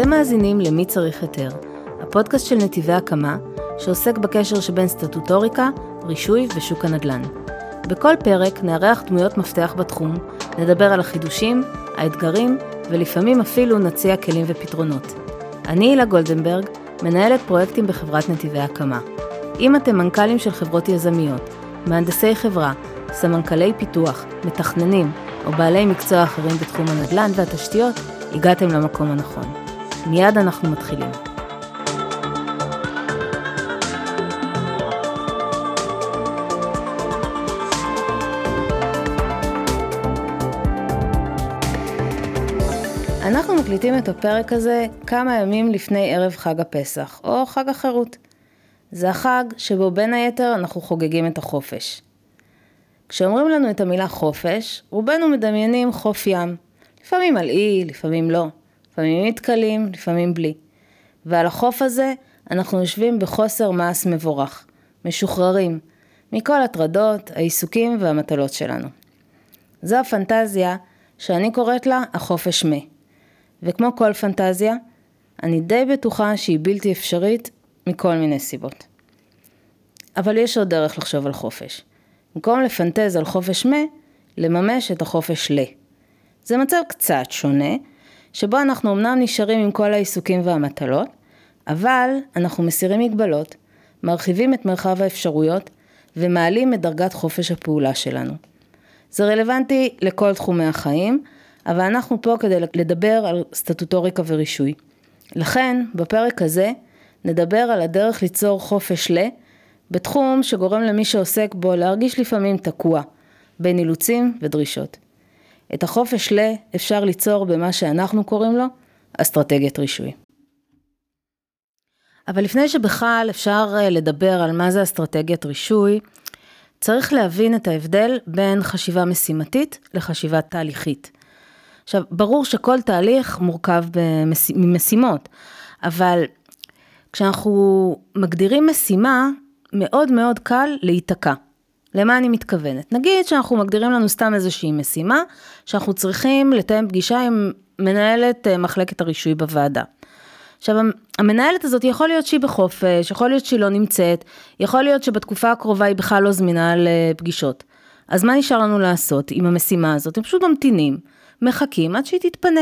אתם מאזינים למי צריך היתר, הפודקאסט של נתיבי הקמה, שעוסק בקשר שבין סטטוטוריקה, רישוי ושוק הנדל"ן. בכל פרק נארח דמויות מפתח בתחום, נדבר על החידושים, האתגרים, ולפעמים אפילו נציע כלים ופתרונות. אני הילה גולדנברג, מנהלת פרויקטים בחברת נתיבי הקמה. אם אתם מנכ"לים של חברות יזמיות, מהנדסי חברה, סמנכ"לי פיתוח, מתכננים או בעלי מקצוע אחרים בתחום הנדל"ן והתשתיות, הגעתם למקום הנכון. מיד אנחנו מתחילים. אנחנו מקליטים את הפרק הזה כמה ימים לפני ערב חג הפסח, או חג החירות. זה החג שבו בין היתר אנחנו חוגגים את החופש. כשאומרים לנו את המילה חופש, רובנו מדמיינים חוף ים. לפעמים על אי, לפעמים לא. לפעמים מתקלים, לפעמים בלי. ועל החוף הזה אנחנו יושבים בחוסר מעש מבורך, משוחררים, מכל הטרדות, העיסוקים והמטלות שלנו. זו הפנטזיה שאני קוראת לה החופש מה. וכמו כל פנטזיה, אני די בטוחה שהיא בלתי אפשרית מכל מיני סיבות. אבל יש עוד דרך לחשוב על חופש. במקום לפנטז על חופש מה, לממש את החופש ל. זה מצב קצת שונה, שבו אנחנו אמנם נשארים עם כל העיסוקים והמטלות, אבל אנחנו מסירים מגבלות, מרחיבים את מרחב האפשרויות ומעלים את דרגת חופש הפעולה שלנו. זה רלוונטי לכל תחומי החיים, אבל אנחנו פה כדי לדבר על סטטוטוריקה ורישוי. לכן, בפרק הזה, נדבר על הדרך ליצור חופש ל, בתחום שגורם למי שעוסק בו להרגיש לפעמים תקוע, בין אילוצים ודרישות. את החופש ל אפשר ליצור במה שאנחנו קוראים לו אסטרטגיית רישוי. אבל לפני שבכלל אפשר אה, לדבר על מה זה אסטרטגיית רישוי, צריך להבין את ההבדל בין חשיבה משימתית לחשיבה תהליכית. עכשיו, ברור שכל תהליך מורכב ממשימות, אבל כשאנחנו מגדירים משימה, מאוד מאוד קל להיתקע. למה אני מתכוונת? נגיד שאנחנו מגדירים לנו סתם איזושהי משימה, שאנחנו צריכים לתאם פגישה עם מנהלת אה, מחלקת הרישוי בוועדה. עכשיו, המנהלת הזאת יכול להיות שהיא בחופש, יכול להיות שהיא לא נמצאת, יכול להיות שבתקופה הקרובה היא בכלל לא זמינה לפגישות. אז מה נשאר לנו לעשות עם המשימה הזאת? הם פשוט ממתינים, מחכים עד שהיא תתפנה.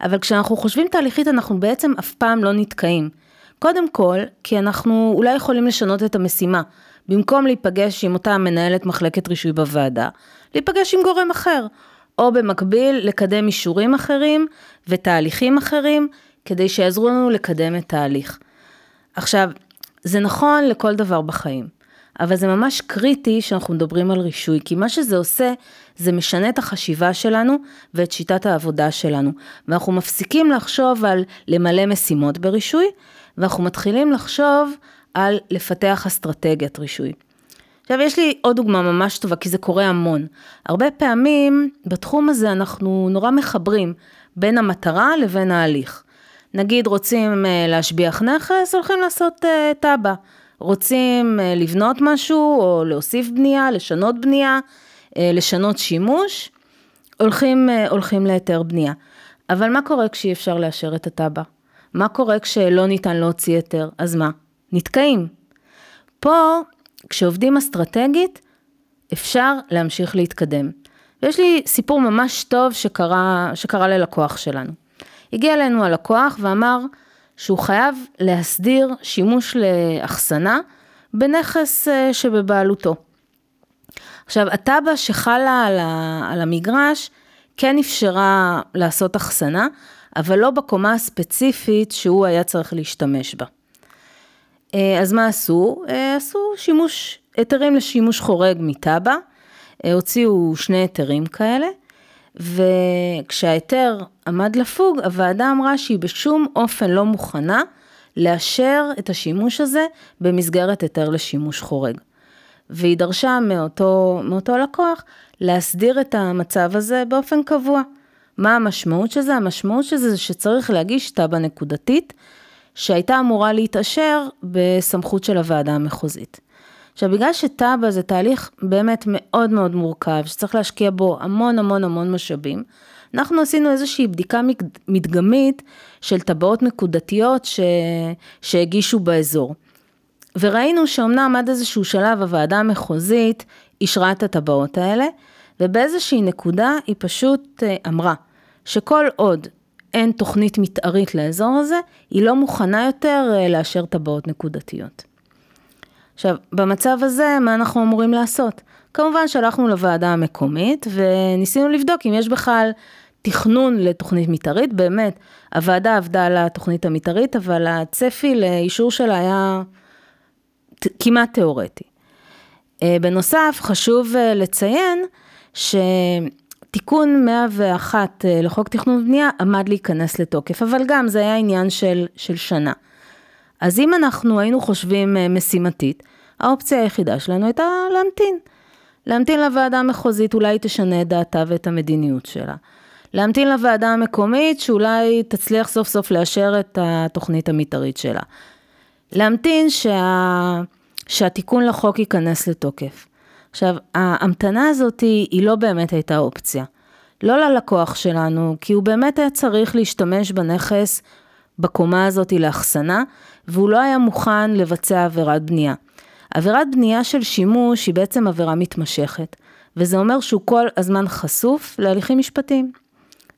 אבל כשאנחנו חושבים תהליכית, אנחנו בעצם אף פעם לא נתקעים. קודם כל, כי אנחנו אולי יכולים לשנות את המשימה. במקום להיפגש עם אותה מנהלת מחלקת רישוי בוועדה, להיפגש עם גורם אחר, או במקביל לקדם אישורים אחרים ותהליכים אחרים, כדי שיעזרו לנו לקדם את תהליך. עכשיו, זה נכון לכל דבר בחיים, אבל זה ממש קריטי שאנחנו מדברים על רישוי, כי מה שזה עושה, זה משנה את החשיבה שלנו ואת שיטת העבודה שלנו. ואנחנו מפסיקים לחשוב על למלא משימות ברישוי, ואנחנו מתחילים לחשוב על לפתח אסטרטגיית רישוי. עכשיו יש לי עוד דוגמה ממש טובה, כי זה קורה המון. הרבה פעמים בתחום הזה אנחנו נורא מחברים בין המטרה לבין ההליך. נגיד רוצים אה, להשביח נכס, הולכים לעשות אה, תב"ע. רוצים אה, לבנות משהו או להוסיף בנייה, לשנות בנייה, לשנות שימוש, הולכים, הולכים להיתר בנייה. אבל מה קורה כשאי אפשר לאשר את התב"ע? מה קורה כשלא ניתן להוציא היתר? אז מה? נתקעים. פה, כשעובדים אסטרטגית, אפשר להמשיך להתקדם. ויש לי סיפור ממש טוב שקרה, שקרה ללקוח שלנו. הגיע אלינו הלקוח ואמר שהוא חייב להסדיר שימוש לאחסנה בנכס אה, שבבעלותו. עכשיו, התב"ע שחלה על, ה, על המגרש כן אפשרה לעשות אחסנה, אבל לא בקומה הספציפית שהוא היה צריך להשתמש בה. אה, אז מה עשו? אה, עשו שימוש, היתרים לשימוש חורג מטאבה, אה, הוציאו שני היתרים כאלה, וכשההיתר עמד לפוג, הוועדה אמרה שהיא בשום אופן לא מוכנה לאשר את השימוש הזה במסגרת היתר לשימוש חורג. והיא דרשה מאותו, מאותו לקוח להסדיר את המצב הזה באופן קבוע. מה המשמעות של זה? המשמעות של זה זה שצריך להגיש תב"ע נקודתית, שהייתה אמורה להתאשר בסמכות של הוועדה המחוזית. עכשיו, בגלל שטאבה זה תהליך באמת מאוד מאוד מורכב, שצריך להשקיע בו המון המון המון משאבים, אנחנו עשינו איזושהי בדיקה מדגמית של טבעות נקודתיות ש... שהגישו באזור. וראינו שאומנם עד איזשהו שלב הוועדה המחוזית אישרה את הטבעות האלה, ובאיזושהי נקודה היא פשוט אה, אמרה שכל עוד אין תוכנית מתארית לאזור הזה, היא לא מוכנה יותר אה, לאשר טבעות נקודתיות. עכשיו, במצב הזה, מה אנחנו אמורים לעשות? כמובן שהלכנו לוועדה המקומית וניסינו לבדוק אם יש בכלל תכנון לתוכנית מתארית, באמת, הוועדה עבדה על התוכנית המתארית, אבל הצפי לאישור שלה היה כמעט תיאורטי. אה, בנוסף, חשוב אה, לציין שתיקון 101 אה, לחוק תכנון ובנייה עמד להיכנס לתוקף, אבל גם זה היה עניין של, של שנה. אז אם אנחנו היינו חושבים משימתית, האופציה היחידה שלנו הייתה להמתין. להמתין לוועדה המחוזית, אולי תשנה את דעתה ואת המדיניות שלה. להמתין לוועדה המקומית, שאולי תצליח סוף סוף לאשר את התוכנית המתארית שלה. להמתין שה... שהתיקון לחוק ייכנס לתוקף. עכשיו, ההמתנה הזאת היא לא באמת הייתה אופציה. לא ללקוח שלנו, כי הוא באמת היה צריך להשתמש בנכס בקומה הזאת לאחסנה, והוא לא היה מוכן לבצע עבירת בנייה. עבירת בנייה של שימוש היא בעצם עבירה מתמשכת, וזה אומר שהוא כל הזמן חשוף להליכים משפטיים.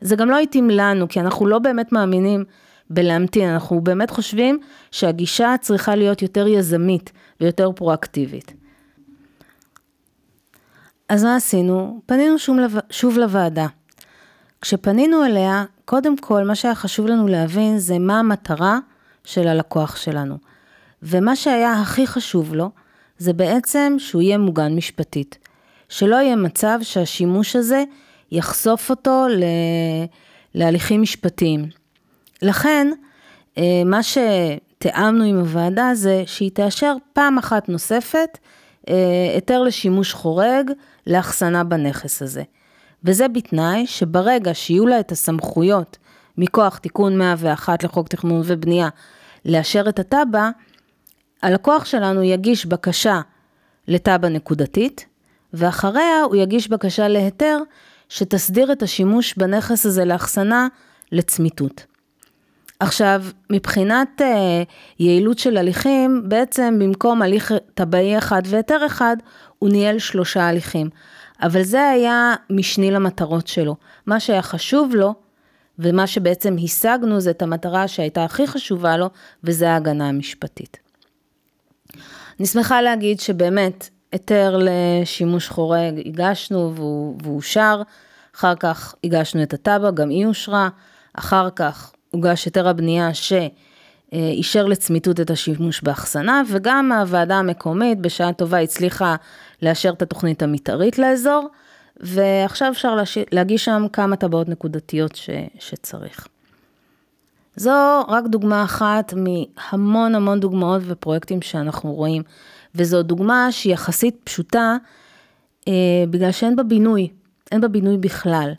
זה גם לא התאים לנו, כי אנחנו לא באמת מאמינים בלהמתין, אנחנו באמת חושבים שהגישה צריכה להיות יותר יזמית ויותר פרואקטיבית. אז מה עשינו? פנינו שוב, שוב לוועדה. כשפנינו אליה, קודם כל מה שהיה חשוב לנו להבין זה מה המטרה של הלקוח שלנו. ומה שהיה הכי חשוב לו, זה בעצם שהוא יהיה מוגן משפטית. שלא יהיה מצב שהשימוש הזה יחשוף אותו להליכים משפטיים. לכן, אה, מה שתיאמנו עם הוועדה זה שהיא תאשר פעם אחת נוספת היתר לשימוש חורג לאחסנה בנכס הזה. וזה בתנאי שברגע שיהיו לה את הסמכויות מכוח תיקון 101 לחוק תכנון ובנייה לאשר את התב"ע, הלקוח שלנו יגיש בקשה לתב"ע נקודתית, ואחריה הוא יגיש בקשה להיתר שתסדיר את השימוש בנכס הזה לאחסנה לצמיתות. עכשיו, מבחינת אה, יעילות של הליכים, בעצם במקום הליך טבעי אחד והיתר אחד, הוא ניהל שלושה הליכים. אבל זה היה משני למטרות שלו. מה שהיה חשוב לו, ומה שבעצם השגנו, זה את המטרה שהייתה הכי חשובה לו, וזה ההגנה המשפטית. אני שמחה להגיד שבאמת היתר לשימוש חורג הגשנו והוא, אושר, אחר כך הגשנו את הטאבה, גם היא אושרה, אחר כך הוגש היתר הבנייה שאישר לצמיתות את השימוש באחסנה, וגם הוועדה המקומית בשעה טובה הצליחה לאשר את התוכנית המתארית לאזור, ועכשיו אפשר להגיש שם כמה טבעות נקודתיות ש, שצריך. זו רק דוגמה אחת מהמון המון דוגמאות ופרויקטים שאנחנו רואים, וזו דוגמה שהיא יחסית פשוטה, אה, בגלל שאין בה בינוי, אין בה בינוי בכלל.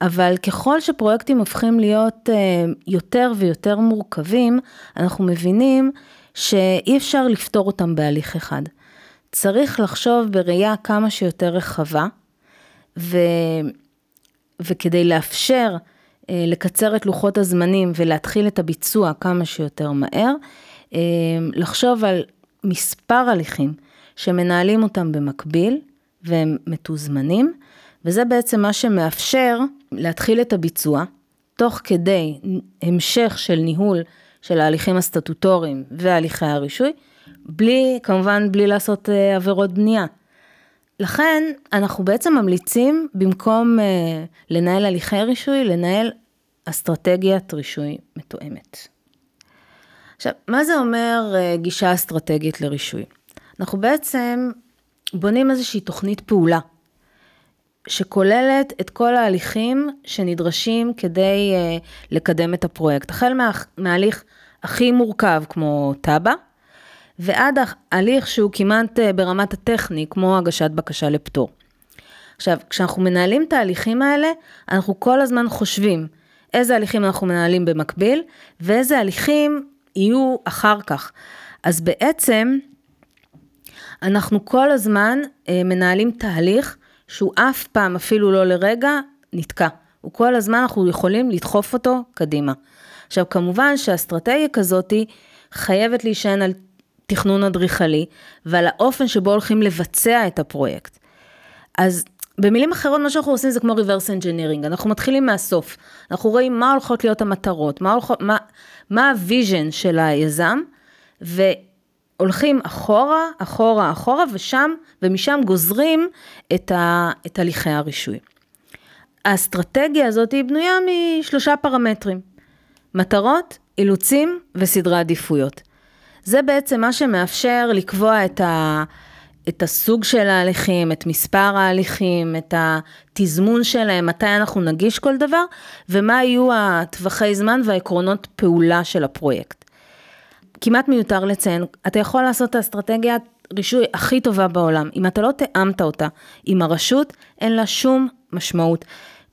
אבל ככל שפרויקטים הופכים להיות אה, יותר ויותר מורכבים, אנחנו מבינים שאי אפשר לפתור אותם בהליך אחד. צריך לחשוב בראייה כמה שיותר רחבה, ו... וכדי לאפשר אה, לקצר את לוחות הזמנים ולהתחיל את הביצוע כמה שיותר מהר, אה, לחשוב על מספר הליכים שמנהלים אותם במקביל והם מתוזמנים, וזה בעצם מה שמאפשר להתחיל את הביצוע, תוך כדי המשך של ניהול של ההליכים הסטטוטוריים והליכי הרישוי, בלי, כמובן בלי לעשות אה, עבירות בנייה. לכן אנחנו בעצם ממליצים במקום uh, לנהל הליכי רישוי, לנהל אסטרטגיית רישוי מתואמת. עכשיו, מה זה אומר uh, גישה אסטרטגית לרישוי? אנחנו בעצם בונים איזושהי תוכנית פעולה, שכוללת את כל ההליכים שנדרשים כדי uh, לקדם את הפרויקט. החל מה, מההליך הכי מורכב כמו תב"ע, ועד הליך שהוא כמעט אה, ברמת הטכני, כמו הגשת בקשה לפטור. עכשיו, כשאנחנו מנהלים את ההליכים האלה, אנחנו כל הזמן חושבים איזה הליכים אנחנו מנהלים במקביל, ואיזה הליכים יהיו אחר כך. אז בעצם, אנחנו כל הזמן אה, מנהלים תהליך שהוא אף פעם, אפילו לא לרגע, נתקע. הוא כל הזמן, אנחנו יכולים לדחוף אותו קדימה. עכשיו, כמובן שהאסטרטגיה כזאתי חייבת להישען על תכנון אדריכלי ועל האופן שבו הולכים לבצע את הפרויקט. אז במילים אחרות, מה שאנחנו עושים זה כמו reverse engineering, אנחנו מתחילים מהסוף. אנחנו רואים מה הולכות להיות המטרות, מה, הולכות, מה, מה ה vision של היזם, והולכים אחורה, אחורה, אחורה, ושם, ומשם גוזרים את, ה, את הליכי הרישוי. האסטרטגיה הזאת היא בנויה משלושה פרמטרים, מטרות, אילוצים וסדרי עדיפויות. זה בעצם מה שמאפשר לקבוע את, ה, את הסוג של ההליכים, את מספר ההליכים, את התזמון שלהם, מתי אנחנו נגיש כל דבר, ומה יהיו הטווחי זמן והעקרונות פעולה של הפרויקט. כמעט מיותר לציין, אתה יכול לעשות את האסטרטגיית רישוי הכי טובה בעולם. אם אתה לא תיאמת אותה עם הרשות, אין לה שום משמעות.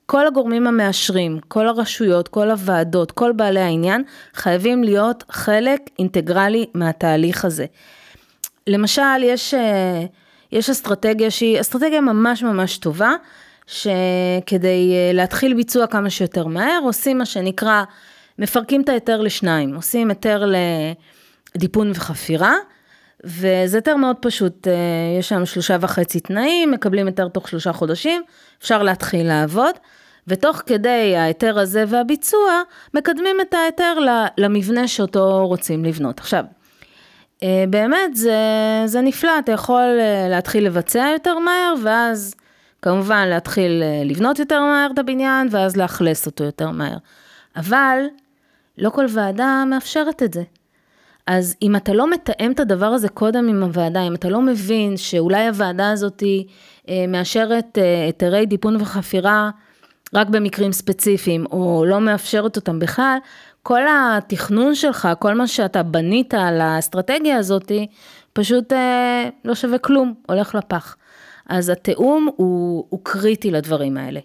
כל הגורמים המאשרים, כל הרשויות, כל הוועדות, כל בעלי העניין, חייבים להיות חלק אינטגרלי מהתהליך הזה. למשל, יש, אה, יש אסטרטגיה שהיא אסטרטגיה ממש ממש טובה, שכדי אה, להתחיל ביצוע כמה שיותר מהר, עושים מה שנקרא, מפרקים את ההיתר לשניים, עושים היתר לדיפון וחפירה, וזה היתר מאוד פשוט, אה, יש שם שלושה וחצי תנאים, מקבלים היתר תוך שלושה חודשים, אפשר להתחיל לעבוד, ותוך כדי ההיתר הזה והביצוע, מקדמים את ההיתר למבנה שאותו רוצים לבנות. עכשיו, אה, באמת זה, זה נפלא, אתה יכול אה, להתחיל לבצע יותר מהר, ואז כמובן להתחיל לבנות יותר מהר את הבניין, ואז לאכלס אותו יותר מהר. אבל לא כל ועדה מאפשרת את זה. אז אם אתה לא מתאם את הדבר הזה קודם עם הוועדה, אם אתה לא מבין שאולי הוועדה הזאת אה, מאשרת אה, היתרי דיפון וחפירה רק במקרים ספציפיים, או לא מאפשרת אותם בכלל, כל התכנון שלך, כל מה שאתה בנית על האסטרטגיה הזאת, פשוט אה, לא שווה כלום, הולך לפח. אז התיאום הוא, הוא קריטי לדברים האלה.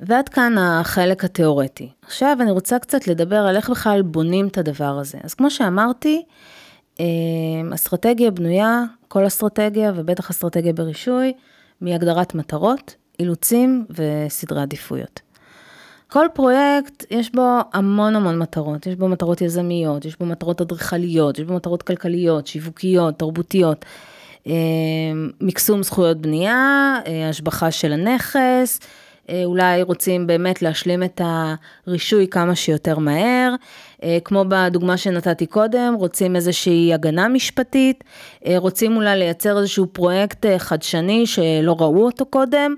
ועד כאן החלק התיאורטי. עכשיו אני רוצה קצת לדבר על איך בכלל בונים את הדבר הזה. אז כמו שאמרתי, אה, אסטרטגיה בנויה, כל אסטרטגיה ובטח אסטרטגיה ברישוי, מהגדרת מטרות, אילוצים וסדרי עדיפויות. כל פרויקט יש בו המון המון מטרות, יש בו מטרות יזמיות, יש בו מטרות אדריכליות, יש בו מטרות כלכליות, שיווקיות, תרבותיות, אה, מקסום זכויות בנייה, אה, השבחה של הנכס, אולי רוצים באמת להשלים את הרישוי כמה שיותר מהר, אה, כמו בדוגמה שנתתי קודם, רוצים איזושהי הגנה משפטית, אה, רוצים אולי לייצר איזשהו פרויקט חדשני שלא ראו אותו קודם,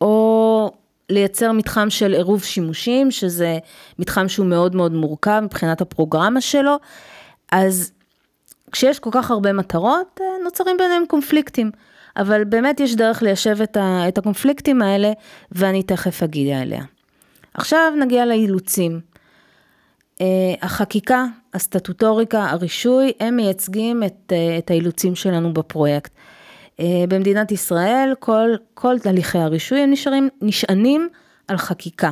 או לייצר מתחם של עירוב שימושים, שזה מתחם שהוא מאוד מאוד מורכב מבחינת הפרוגרמה שלו, אז כשיש כל כך הרבה מטרות, נוצרים ביניהם קונפליקטים. אבל באמת יש דרך ליישב את, ה, את הקונפליקטים האלה, ואני תכף אגיד עליה. עכשיו נגיע לאילוצים. Uh, החקיקה, הסטטוטוריקה, הרישוי, הם מייצגים את, uh, את האילוצים שלנו בפרויקט. Uh, במדינת ישראל, כל, כל תהליכי הרישוי הם נשארים, נשענים על חקיקה.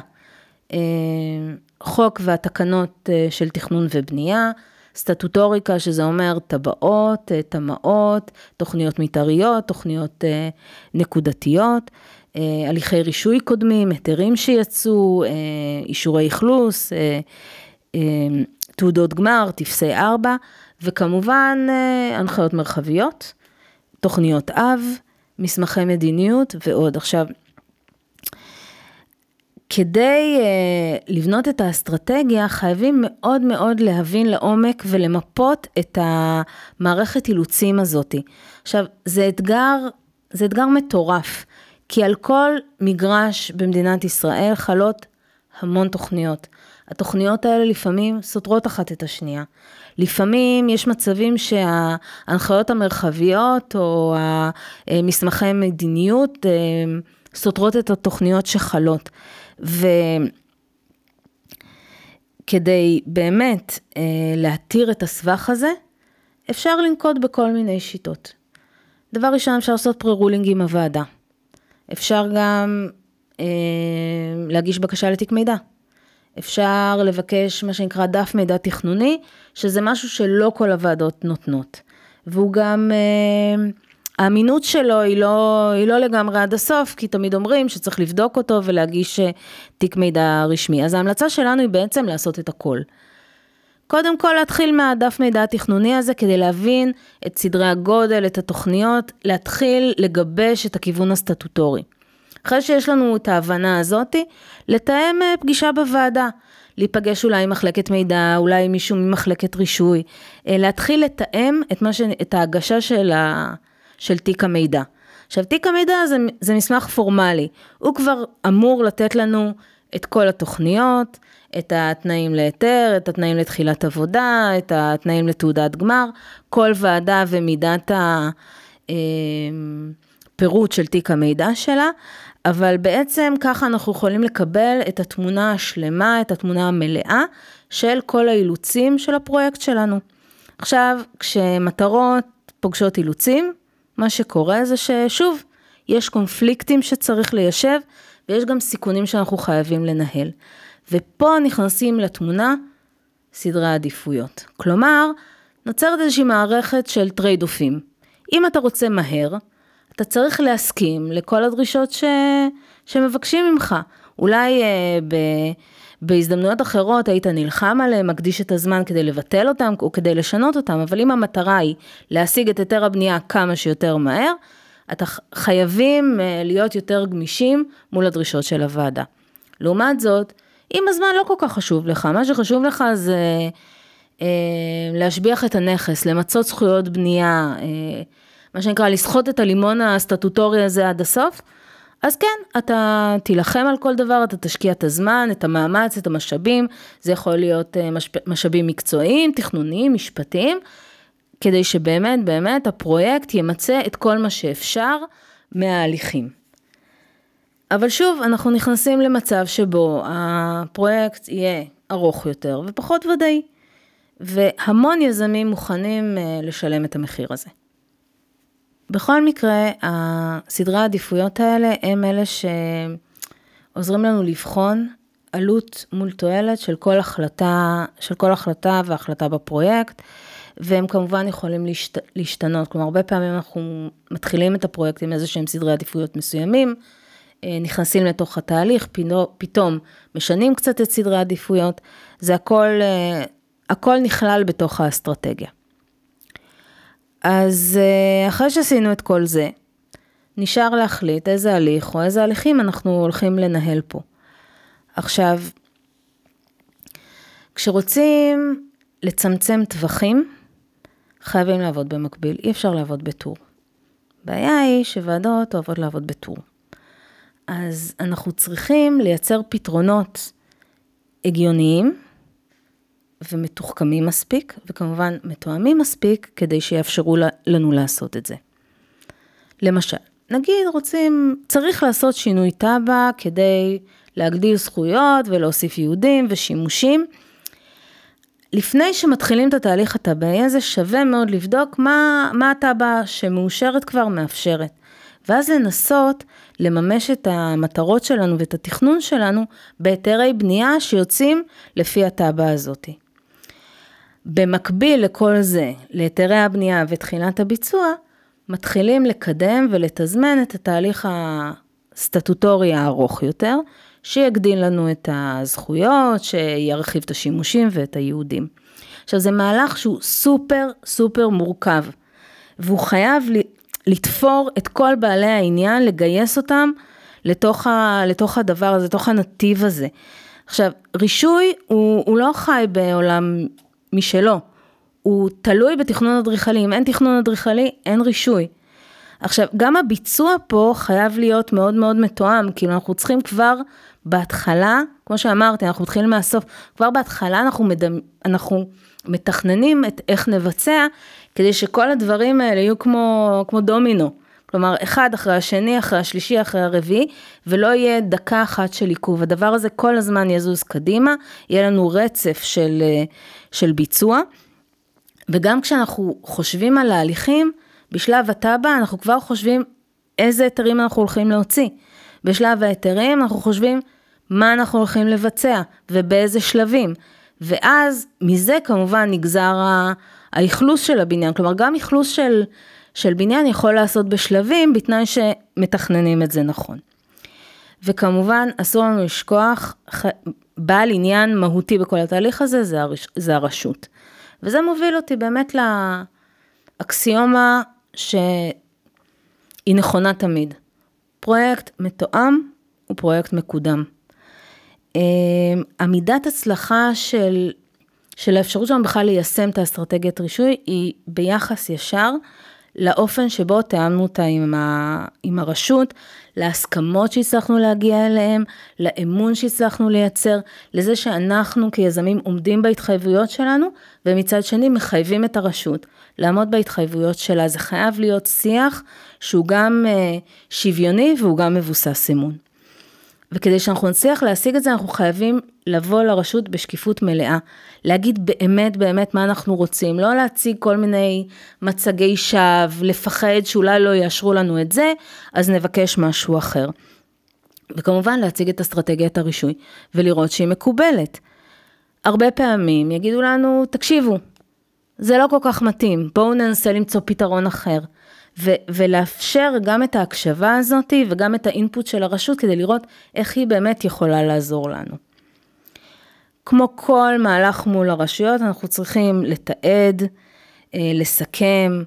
חוק והתקנות של תכנון ובנייה, סטטוטוריקה, שזה אומר טבעות, אה, תמ"אות, תוכניות מתאריות, תוכניות אה, נקודתיות, אה, הליכי רישוי קודמים, היתרים שיצאו, אישורי אכלוס, תעודות גמר, טפסי ארבע, וכמובן הנחיות מרחביות, תוכניות אב, מסמכי מדיניות ועוד. עכשיו, כדי uh, לבנות את האסטרטגיה, חייבים מאוד מאוד להבין לעומק ולמפות את המערכת אילוצים הזאתי. עכשיו, זה אתגר, זה אתגר מטורף, כי על כל מגרש במדינת ישראל חלות המון תוכניות. התוכניות האלה לפעמים סותרות אחת את השנייה. לפעמים יש מצבים שההנחיות המרחביות או המסמכי מדיניות אה, סותרות את התוכניות שחלות. וכדי באמת אה, להתיר את הסבך הזה, אפשר לנקוט בכל מיני שיטות. דבר ראשון, אפשר לעשות פרה-רולינג עם הוועדה. אפשר גם אה, להגיש בקשה לתיק מידע. אפשר לבקש מה שנקרא דף מידע תכנוני, שזה משהו שלא כל הוועדות נותנות. והוא גם, אה, האמינות שלו היא לא, היא לא לגמרי עד הסוף, כי תמיד אומרים שצריך לבדוק אותו ולהגיש אה, תיק מידע רשמי. אז ההמלצה שלנו היא בעצם לעשות את הכל. קודם כל להתחיל מהדף מידע התכנוני הזה כדי להבין את סדרי הגודל, את התוכניות, להתחיל לגבש את הכיוון הסטטוטורי. אחרי שיש לנו את ההבנה הזאתי, לתאם אה, פגישה בוועדה. להיפגש אולי עם מחלקת מידע, אולי עם מישהו ממחלקת רישוי, אה, להתחיל לתאם את, ש... את ההגשה של, ה... של תיק המידע. עכשיו, תיק המידע זה, זה מסמך פורמלי, הוא כבר אמור לתת לנו את כל התוכניות, את התנאים להיתר, את התנאים לתחילת עבודה, את התנאים לתעודת גמר, כל ועדה ומידת הפירוט אה, של תיק המידע שלה, אבל בעצם ככה אנחנו יכולים לקבל את התמונה השלמה, את התמונה המלאה של כל האילוצים של הפרויקט שלנו. עכשיו, כשמטרות פוגשות אילוצים, מה שקורה זה ששוב, יש קונפליקטים שצריך ליישב, ויש גם סיכונים שאנחנו חייבים לנהל. ופה נכנסים לתמונה סדרי העדיפויות. כלומר, נוצרת איזושהי מערכת של טרייד אופים. אם אתה רוצה מהר, אתה צריך להסכים לכל הדרישות ש... שמבקשים ממך. אולי אה, ב... בהזדמנויות אחרות היית נלחם עליהם, מקדיש את הזמן כדי לבטל אותם או כדי לשנות אותם, אבל אם המטרה היא להשיג את היתר הבנייה כמה שיותר מהר, אתה חייבים אה, להיות יותר גמישים מול הדרישות של הוועדה. לעומת זאת, אם הזמן לא כל כך חשוב לך, מה שחשוב לך זה אה, להשביח את הנכס, למצות זכויות בנייה, אה, מה שנקרא לסחוט את הלימון הסטטוטורי הזה עד הסוף, אז כן, אתה תילחם על כל דבר, אתה תשקיע את הזמן, את המאמץ, את המשאבים, זה יכול להיות אה, משאבים מקצועיים, תכנוניים, משפטיים, כדי שבאמת, באמת הפרויקט ימצה את כל מה שאפשר מההליכים. אבל שוב, אנחנו נכנסים למצב שבו הפרויקט יהיה ארוך יותר ופחות ודאי, והמון יזמים מוכנים אה, לשלם את המחיר הזה. בכל מקרה, הסדרי העדיפויות האלה הם אלה שעוזרים לנו לבחון עלות מול תועלת של כל החלטה, של כל החלטה והחלטה בפרויקט, והם כמובן יכולים להשת, להשתנות. כלומר, הרבה פעמים אנחנו מתחילים את הפרויקט עם איזה שהם סדרי עדיפויות מסוימים, אה, נכנסים לתוך התהליך, פתאום משנים קצת את סדרי העדיפויות, זה הכל, אה, הכל נכלל בתוך האסטרטגיה. אז אה, אחרי שעשינו את כל זה, נשאר להחליט איזה הליך או איזה הליכים אנחנו הולכים לנהל פה. עכשיו, כשרוצים לצמצם טווחים, חייבים לעבוד במקביל, אי אפשר לעבוד בטור. הבעיה היא שוועדות אוהבות לעבוד בטור. אז אנחנו צריכים לייצר פתרונות הגיוניים, ומתוחכמים מספיק, וכמובן מתואמים מספיק, כדי שיאפשרו לנו לעשות את זה. למשל, נגיד רוצים, צריך לעשות שינוי תב"ע כדי להגדיל זכויות ולהוסיף יהודים ושימושים. לפני שמתחילים את התהליך התב"עי הזה, שווה מאוד לבדוק מה, מה התב"ע שמאושרת כבר מאפשרת. ואז לנסות לממש את המטרות שלנו ואת התכנון שלנו בהיתרי בנייה שיוצאים לפי התב"ע הזאתי. במקביל לכל זה, להיתרי הבנייה ותחילת הביצוע, מתחילים לקדם ולתזמן את התהליך הסטטוטורי הארוך יותר, שיגדיל לנו את הזכויות, שירחיב את השימושים ואת היהודים. עכשיו זה מהלך שהוא סופר סופר מורכב, והוא חייב לתפור את כל בעלי העניין, לגייס אותם לתוך, ה, לתוך הדבר הזה, לתוך הנתיב הזה. עכשיו, רישוי הוא, הוא לא חי בעולם משלו. הוא תלוי בתכנון אדריכלי, אם אין תכנון אדריכלי, אין רישוי. עכשיו, גם הביצוע פה חייב להיות מאוד מאוד מתואם, כאילו אנחנו צריכים כבר בהתחלה, כמו שאמרתי, אנחנו מתחילים מהסוף, כבר בהתחלה אנחנו, מדמ... אנחנו מתכננים את איך נבצע, כדי שכל הדברים האלה יהיו כמו, כמו דומינו. כלומר, אחד אחרי השני, אחרי השלישי, אחרי הרביעי, ולא יהיה דקה אחת של עיכוב. הדבר הזה כל הזמן יזוז קדימה, יהיה לנו רצף של, אה, של ביצוע. וגם כשאנחנו חושבים על ההליכים, בשלב התב"ע אנחנו כבר חושבים איזה היתרים אנחנו הולכים להוציא. בשלב ההיתרים אנחנו חושבים מה אנחנו הולכים לבצע ובאיזה שלבים. ואז מזה כמובן נגזר האכלוס של הבניין, כלומר גם אכלוס של, של בניין יכול לעשות בשלבים, בתנאי שמתכננים את זה נכון. וכמובן, אסור לנו לשכוח, בעל עניין מהותי בכל התהליך הזה, זה, הרש, זה הרשות. וזה מוביל אותי באמת לאקסיומה שהיא נכונה תמיד. פרויקט מתואם הוא פרויקט מקודם. אמ, עמידת הצלחה של, של האפשרות שלנו בכלל ליישם את האסטרטגיית רישוי היא ביחס ישר לאופן שבו תיאמנו אותה עם, ה, עם הרשות, להסכמות שהצלחנו להגיע אליהן, לאמון שהצלחנו לייצר, לזה שאנחנו כיזמים עומדים בהתחייבויות שלנו, ומצד שני מחייבים את הרשות לעמוד בהתחייבויות שלה. זה חייב להיות שיח שהוא גם אה, שוויוני והוא גם מבוסס אמון. וכדי שאנחנו נצליח להשיג את זה, אנחנו חייבים לבוא לרשות בשקיפות מלאה. להגיד באמת באמת מה אנחנו רוצים, לא להציג כל מיני מצגי שווא, לפחד שאולי לא יאשרו לנו את זה, אז נבקש משהו אחר. וכמובן להציג את אסטרטגיית הרישוי ולראות שהיא מקובלת. הרבה פעמים יגידו לנו, תקשיבו, זה לא כל כך מתאים, בואו ננסה למצוא פתרון אחר. ו- ולאפשר גם את ההקשבה הזאת וגם את האינפוט של הרשות כדי לראות איך היא באמת יכולה לעזור לנו. כמו כל מהלך מול הרשויות, אנחנו צריכים לתעד, אה, לסכם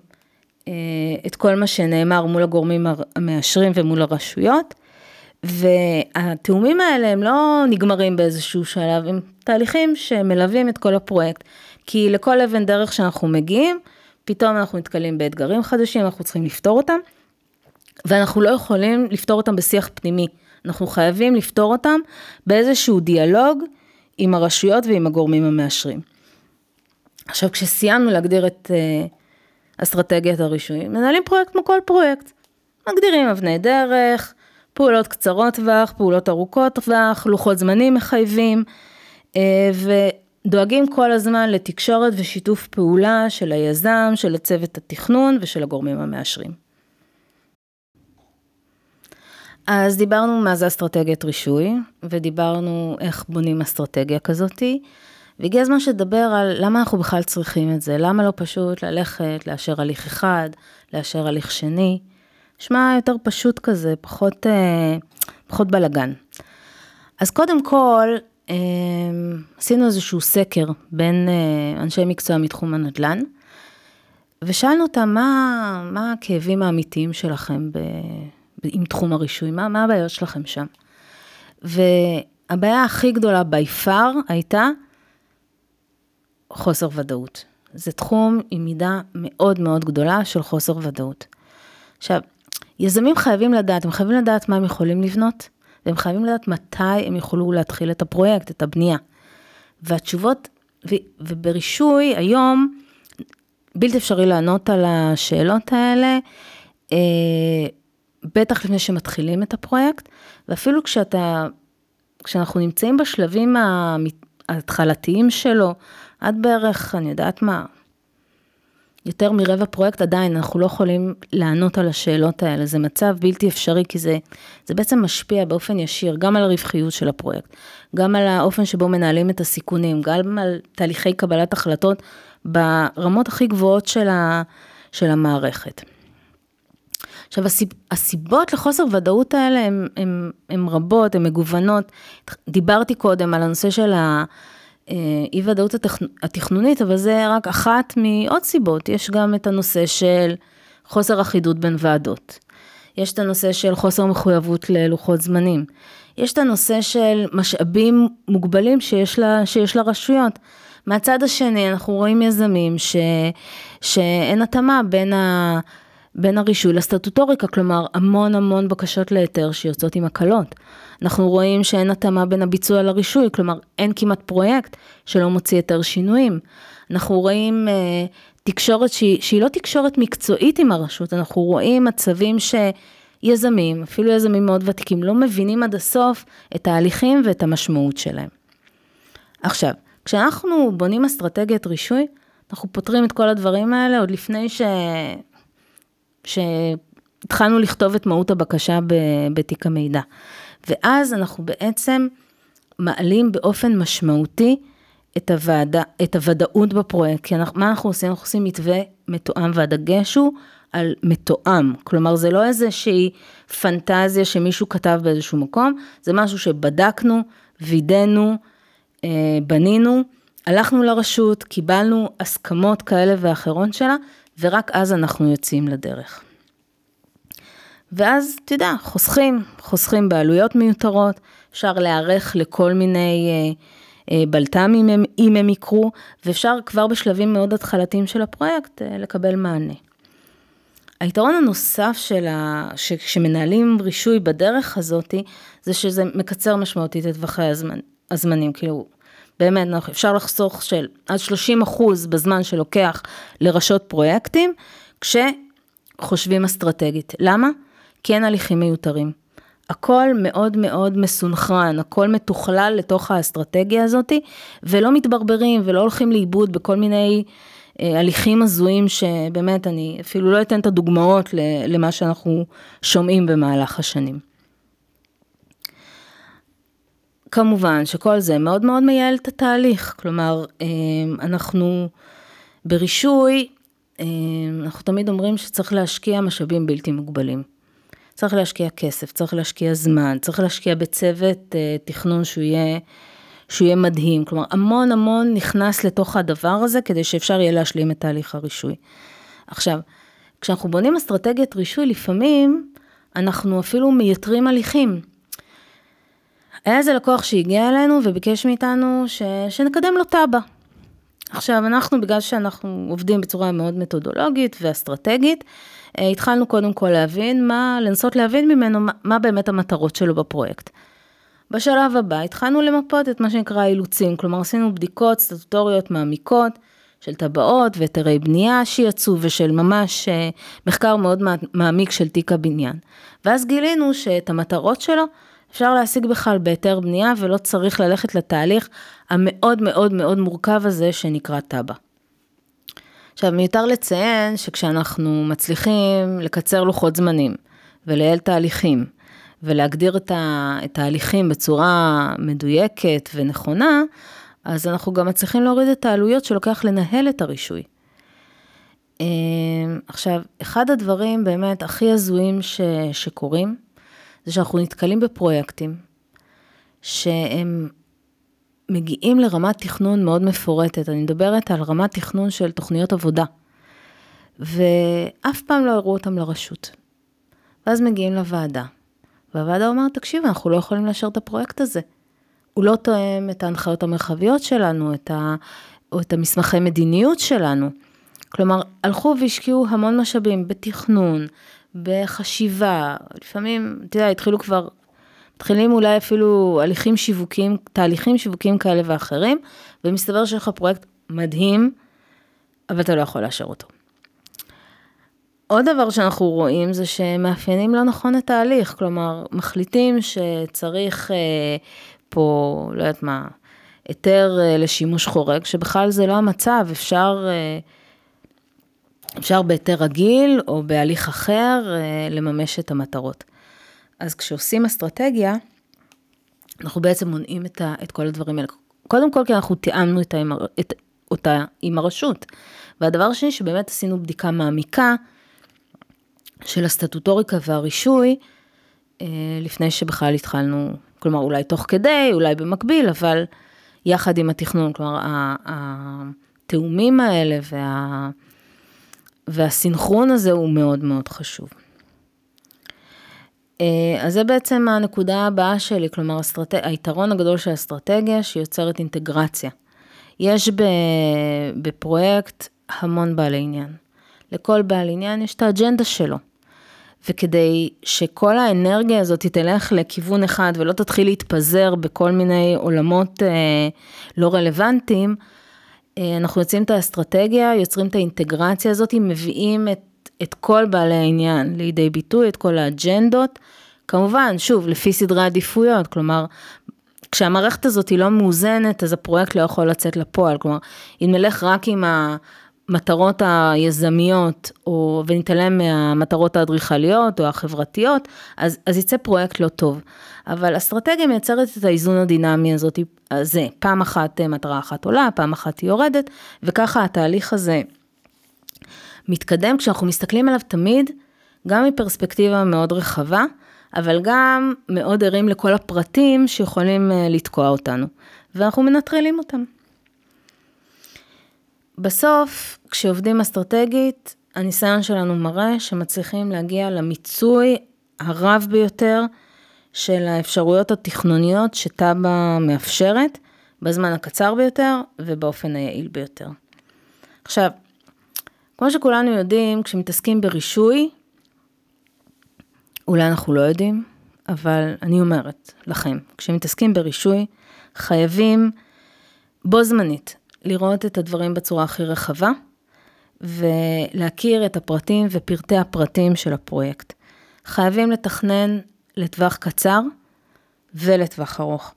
אה, את כל מה שנאמר מול הגורמים המאשרים ומול הרשויות, והתאומים האלה הם לא נגמרים באיזשהו שלב, הם תהליכים שמלווים את כל הפרויקט, כי לכל אבן דרך שאנחנו מגיעים, פתאום אנחנו נתקלים באתגרים חדשים, אנחנו צריכים לפתור אותם, ואנחנו לא יכולים לפתור אותם בשיח פנימי, אנחנו חייבים לפתור אותם באיזשהו דיאלוג עם הרשויות ועם הגורמים המאשרים. עכשיו, כשסיימנו להגדיר את uh, אסטרטגיית הרישוי, מנהלים פרויקט כמו כל פרויקט. מגדירים אבני דרך, פעולות קצרות טווח, פעולות ארוכות טווח, לוחות זמנים מחייבים, uh, דואגים כל הזמן לתקשורת ושיתוף פעולה של היזם, של הצוות התכנון ושל הגורמים המאשרים. אז דיברנו מה זה אסטרטגיית רישוי, ודיברנו איך בונים אסטרטגיה כזאתי, והגיע הזמן שתדבר על למה אנחנו בכלל צריכים את זה, למה לא פשוט ללכת, לאשר הליך אחד, לאשר הליך שני. נשמע יותר פשוט כזה, פחות, אה, פחות בלאגן. אז קודם כל, עשינו איזשהו סקר בין אה, אנשי מקצוע מתחום הנדל"ן, ושאלנו אותם מה, מה הכאבים האמיתיים שלכם ב, ב, עם תחום הרישוי, מה, מה הבעיות שלכם שם. והבעיה הכי גדולה by far הייתה חוסר ודאות. זה תחום עם מידה מאוד מאוד גדולה של חוסר ודאות. עכשיו, יזמים חייבים לדעת, הם חייבים לדעת מה הם יכולים לבנות, והם חייבים לדעת מתי הם יוכלו להתחיל את הפרויקט, את הבנייה. והתשובות, ו, וברישוי היום, בלתי אפשרי לענות על השאלות האלה, אה, בטח לפני שמתחילים את הפרויקט, ואפילו כשאתה, כשאנחנו נמצאים בשלבים ההתחלתיים שלו, עד בערך, אני יודעת מה, יותר מרבע פרויקט, עדיין אנחנו לא יכולים לענות על השאלות האלה. זה מצב בלתי אפשרי, כי זה, זה בעצם משפיע באופן ישיר גם על הרווחיות של הפרויקט, גם על האופן שבו מנהלים את הסיכונים, גם על תהליכי קבלת החלטות ברמות הכי גבוהות של, ה, של המערכת. עכשיו, הסיבות לחוסר ודאות האלה הן רבות, הן מגוונות. דיברתי קודם על הנושא של ה... אה, אי ודאות התכנונית, אבל זה רק אחת מעוד סיבות. יש גם את הנושא של חוסר אחידות בין ועדות. יש את הנושא של חוסר מחויבות ללוחות זמנים. יש את הנושא של משאבים מוגבלים שיש, לה, שיש לרשויות. מהצד השני, אנחנו רואים יזמים ש, שאין התאמה בין, ה, בין הרישוי לסטטוטוריקה, כלומר המון המון בקשות להיתר שיוצאות עם הקלות. אנחנו רואים שאין התאמה בין הביצוע לרישוי, כלומר אין כמעט פרויקט שלא מוציא היתר שינויים. אנחנו רואים אה, תקשורת שהיא, שהיא לא תקשורת מקצועית עם הרשות, אנחנו רואים מצבים שיזמים, אפילו יזמים מאוד ותיקים, לא מבינים עד הסוף את ההליכים ואת המשמעות שלהם. עכשיו, כשאנחנו בונים אסטרטגיית רישוי, אנחנו פותרים את כל הדברים האלה עוד לפני ש... שהתחלנו לכתוב את מהות הבקשה בתיק המידע. ואז אנחנו בעצם מעלים באופן משמעותי את, הוועדה, את הוודאות בפרויקט, כי אנחנו, מה אנחנו עושים? אנחנו עושים מתווה מתואם, והדגש הוא על מתואם. כלומר, זה לא איזושהי פנטזיה שמישהו כתב באיזשהו מקום, זה משהו שבדקנו, וידאנו, אה, בנינו, הלכנו לרשות, קיבלנו הסכמות כאלה ואחרות שלה, ורק אז אנחנו יוצאים לדרך. ואז, אתה יודע, חוסכים, חוסכים בעלויות מיותרות, אפשר להיערך לכל מיני אה, אה, בלת"מים אם, אם הם יקרו, ואפשר כבר בשלבים מאוד התחלתיים של הפרויקט אה, לקבל מענה. היתרון הנוסף של ה... שמנהלים רישוי בדרך הזאתי, זה שזה מקצר משמעותית את טווחי הזמנ... הזמנים, כאילו, באמת, אפשר לחסוך של עד 30 אחוז בזמן שלוקח לרשות פרויקטים, כשחושבים אסטרטגית. למה? אין הליכים מיותרים. הכל מאוד מאוד מסונכרן, הכל מתוכלל לתוך האסטרטגיה הזאתי, ולא מתברברים ולא הולכים לאיבוד בכל מיני אה, הליכים הזויים שבאמת, אני אפילו לא אתן את הדוגמאות למה שאנחנו שומעים במהלך השנים. כמובן שכל זה מאוד מאוד מייעל את התהליך, כלומר, אה, אנחנו ברישוי, אה, אנחנו תמיד אומרים שצריך להשקיע משאבים בלתי מוגבלים. צריך להשקיע כסף, צריך להשקיע זמן, צריך להשקיע בצוות אה, תכנון שהוא יהיה, שהוא יהיה מדהים. כלומר, המון המון נכנס לתוך הדבר הזה כדי שאפשר יהיה להשלים את תהליך הרישוי. עכשיו, כשאנחנו בונים אסטרטגיית רישוי, לפעמים אנחנו אפילו מייתרים הליכים. היה איזה לקוח שהגיע אלינו וביקש מאיתנו ש... שנקדם לו תב"ע. עכשיו, אנחנו, בגלל שאנחנו עובדים בצורה מאוד מתודולוגית ואסטרטגית, אה, התחלנו קודם כל להבין מה, לנסות להבין ממנו מה, מה באמת המטרות שלו בפרויקט. בשלב הבא התחלנו למפות את מה שנקרא אילוצים, כלומר עשינו בדיקות סטטוטוריות מעמיקות של טבעות והיתרי בנייה שיצאו ושל ממש אה, מחקר מאוד מעמיק של תיק הבניין. ואז גילינו שאת המטרות שלו אפשר להשיג בכלל בהיתר בנייה ולא צריך ללכת לתהליך המאוד מאוד מאוד מורכב הזה שנקרא תב"ע. עכשיו, מיותר לציין שכשאנחנו מצליחים לקצר לוחות זמנים ולייעל תהליכים ולהגדיר את, התהליכים בצורה מדויקת ונכונה, אז אנחנו גם מצליחים להוריד את העלויות שלוקח לנהל את הרישוי. אמ, עכשיו, אחד הדברים באמת הכי הזויים ש, שקורים, זה שאנחנו נתקלים בפרויקטים שהם מגיעים לרמת תכנון מאוד מפורטת, אני מדברת על רמת תכנון של תוכניות עבודה, ואף פעם לא הראו אותם לרשות. ואז מגיעים לוועדה, והוועדה אומרת, תקשיב, אנחנו לא יכולים לאשר את הפרויקט הזה. הוא לא תואם את ההנחיות המרחביות שלנו, את ה... או את המסמכי מדיניות שלנו. כלומר, הלכו והשקיעו המון משאבים בתכנון, בחשיבה, לפעמים, אתה יודע, התחילו כבר מתחילים אולי אפילו הליכים שיווקיים, תהליכים שיווקיים כאלה ואחרים, ומסתבר שיש לך פרויקט מדהים, אבל אתה לא יכול לאשר אותו. עוד דבר שאנחנו רואים זה שמאפיינים לא נכון את ההליך, כלומר, מחליטים שצריך אה, פה, לא יודעת מה, היתר אה, לשימוש חורג, שבכלל זה לא המצב, אפשר, אה, אפשר בהיתר רגיל או בהליך אחר אה, לממש את המטרות. אז כשעושים אסטרטגיה, אנחנו בעצם מונעים את, ה, את כל הדברים האלה. קודם כל, כי אנחנו תיאמנו את את, אותה עם הרשות. והדבר השני, שבאמת עשינו בדיקה מעמיקה של הסטטוטוריקה והרישוי, אה, לפני שבכלל התחלנו, כלומר, אולי תוך כדי, אולי במקביל, אבל יחד עם התכנון, כלומר, התאומים האלה וה, והסינכרון הזה הוא מאוד מאוד חשוב. אה, אז זה בעצם הנקודה הבאה שלי, כלומר הסטרט... היתרון הגדול של האסטרטגיה שהיא יוצרת אינטגרציה. יש בפרויקט המון בעלי עניין. לכל בעל עניין יש את האג'נדה שלו. וכדי שכל האנרגיה הזאת תלך לכיוון אחד ולא תתחיל להתפזר בכל מיני עולמות אה, לא רלוונטיים, אנחנו יוצאים את האסטרטגיה, יוצרים את האינטגרציה הזאת, מביאים את את כל בעלי העניין לידי ביטוי, את כל האג'נדות. כמובן, שוב, לפי סדרי עדיפויות, כלומר, כשהמערכת הזאת היא לא מאוזנת, אז הפרויקט לא יכול לצאת לפועל. כלומר, אם נלך רק עם המטרות היזמיות, או, ונתעלם מהמטרות האדריכליות או החברתיות, אז, אז יצא פרויקט לא טוב. אבל אסטרטגיה מייצרת את האיזון הדינמי הזאת, הזה, פעם אחת אה, מטרה אחת עולה, פעם אחת היא יורדת, וככה התהליך הזה מתקדם כשאנחנו מסתכלים עליו תמיד, גם מפרספקטיבה מאוד רחבה, אבל גם מאוד ערים לכל הפרטים שיכולים אה, לתקוע אותנו, ואנחנו מנטרלים אותם. בסוף, כשעובדים אסטרטגית, הניסיון שלנו מראה שמצליחים להגיע למיצוי הרב ביותר של האפשרויות התכנוניות שטאבה מאפשרת, בזמן הקצר ביותר ובאופן היעיל ביותר. עכשיו, כמו שכולנו יודעים, כשמתעסקים ברישוי, אולי אנחנו לא יודעים, אבל אני אומרת לכם, כשמתעסקים ברישוי, חייבים בו זמנית לראות את הדברים בצורה הכי רחבה, ולהכיר את הפרטים ופרטי הפרטים של הפרויקט. חייבים לתכנן לטווח קצר ולטווח ארוך.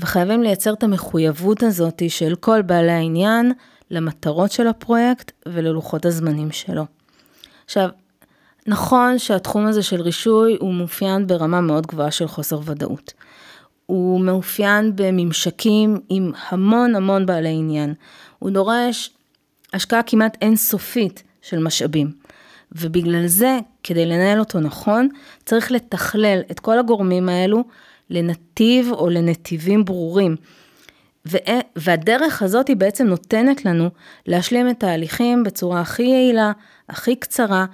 וחייבים לייצר את המחויבות הזאת של כל בעלי העניין למטרות של הפרויקט וללוחות הזמנים שלו. עכשיו, נכון שהתחום הזה של רישוי הוא מאופיין ברמה מאוד גבוהה של חוסר ודאות. הוא מאופיין בממשקים עם המון המון בעלי עניין. הוא דורש השקעה כמעט אינסופית של משאבים. ובגלל זה, כדי לנהל אותו נכון, צריך לתכלל את כל הגורמים האלו לנתיב או לנתיבים ברורים. והדרך הזאת היא בעצם נותנת לנו להשלים את ההליכים בצורה הכי יעילה, הכי קצרה,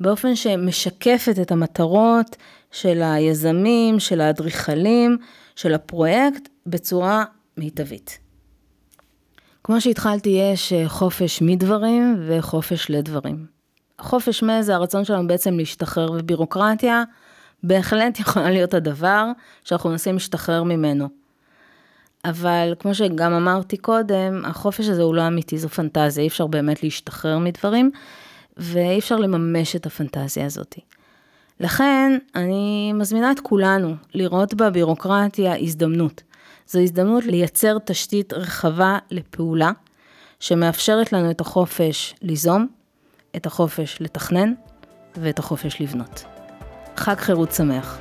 באופן שמשקפת את המטרות של היזמים, של האדריכלים, של הפרויקט, בצורה מיטבית. כמו שהתחלתי, יש אה, חופש מדברים וחופש לדברים. חופש מ זה הרצון שלנו בעצם להשתחרר, ובירוקרטיה בהחלט יכולה להיות הדבר שאנחנו מנסים להשתחרר ממנו. אבל כמו שגם אמרתי קודם, החופש הזה הוא לא אמיתי, זו פנטזיה, אי אפשר באמת להשתחרר מדברים, ואי אפשר לממש את הפנטזיה הזאת. לכן, אני מזמינה את כולנו לראות בבירוקרטיה הזדמנות. זו הזדמנות לייצר תשתית רחבה לפעולה, שמאפשרת לנו את החופש ליזום, את החופש לתכנן ואת החופש לבנות. חג חירות שמח.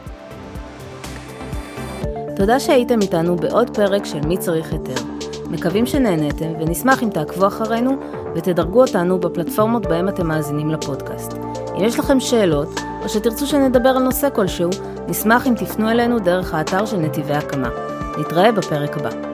תודה שהייתם איתנו בעוד פרק של מי צריך היתר. מקווים שנהניתם ונשמח אם תעקבו אחרינו ותדרגו אותנו בפלטפורמות בהם אתם מאזינים לפודקאסט. אם יש לכם שאלות או שתרצו שנדבר על נושא כלשהו, נשמח אם תפנו אלינו דרך האתר של נתיבי הקמה. נתראה בפרק הבא.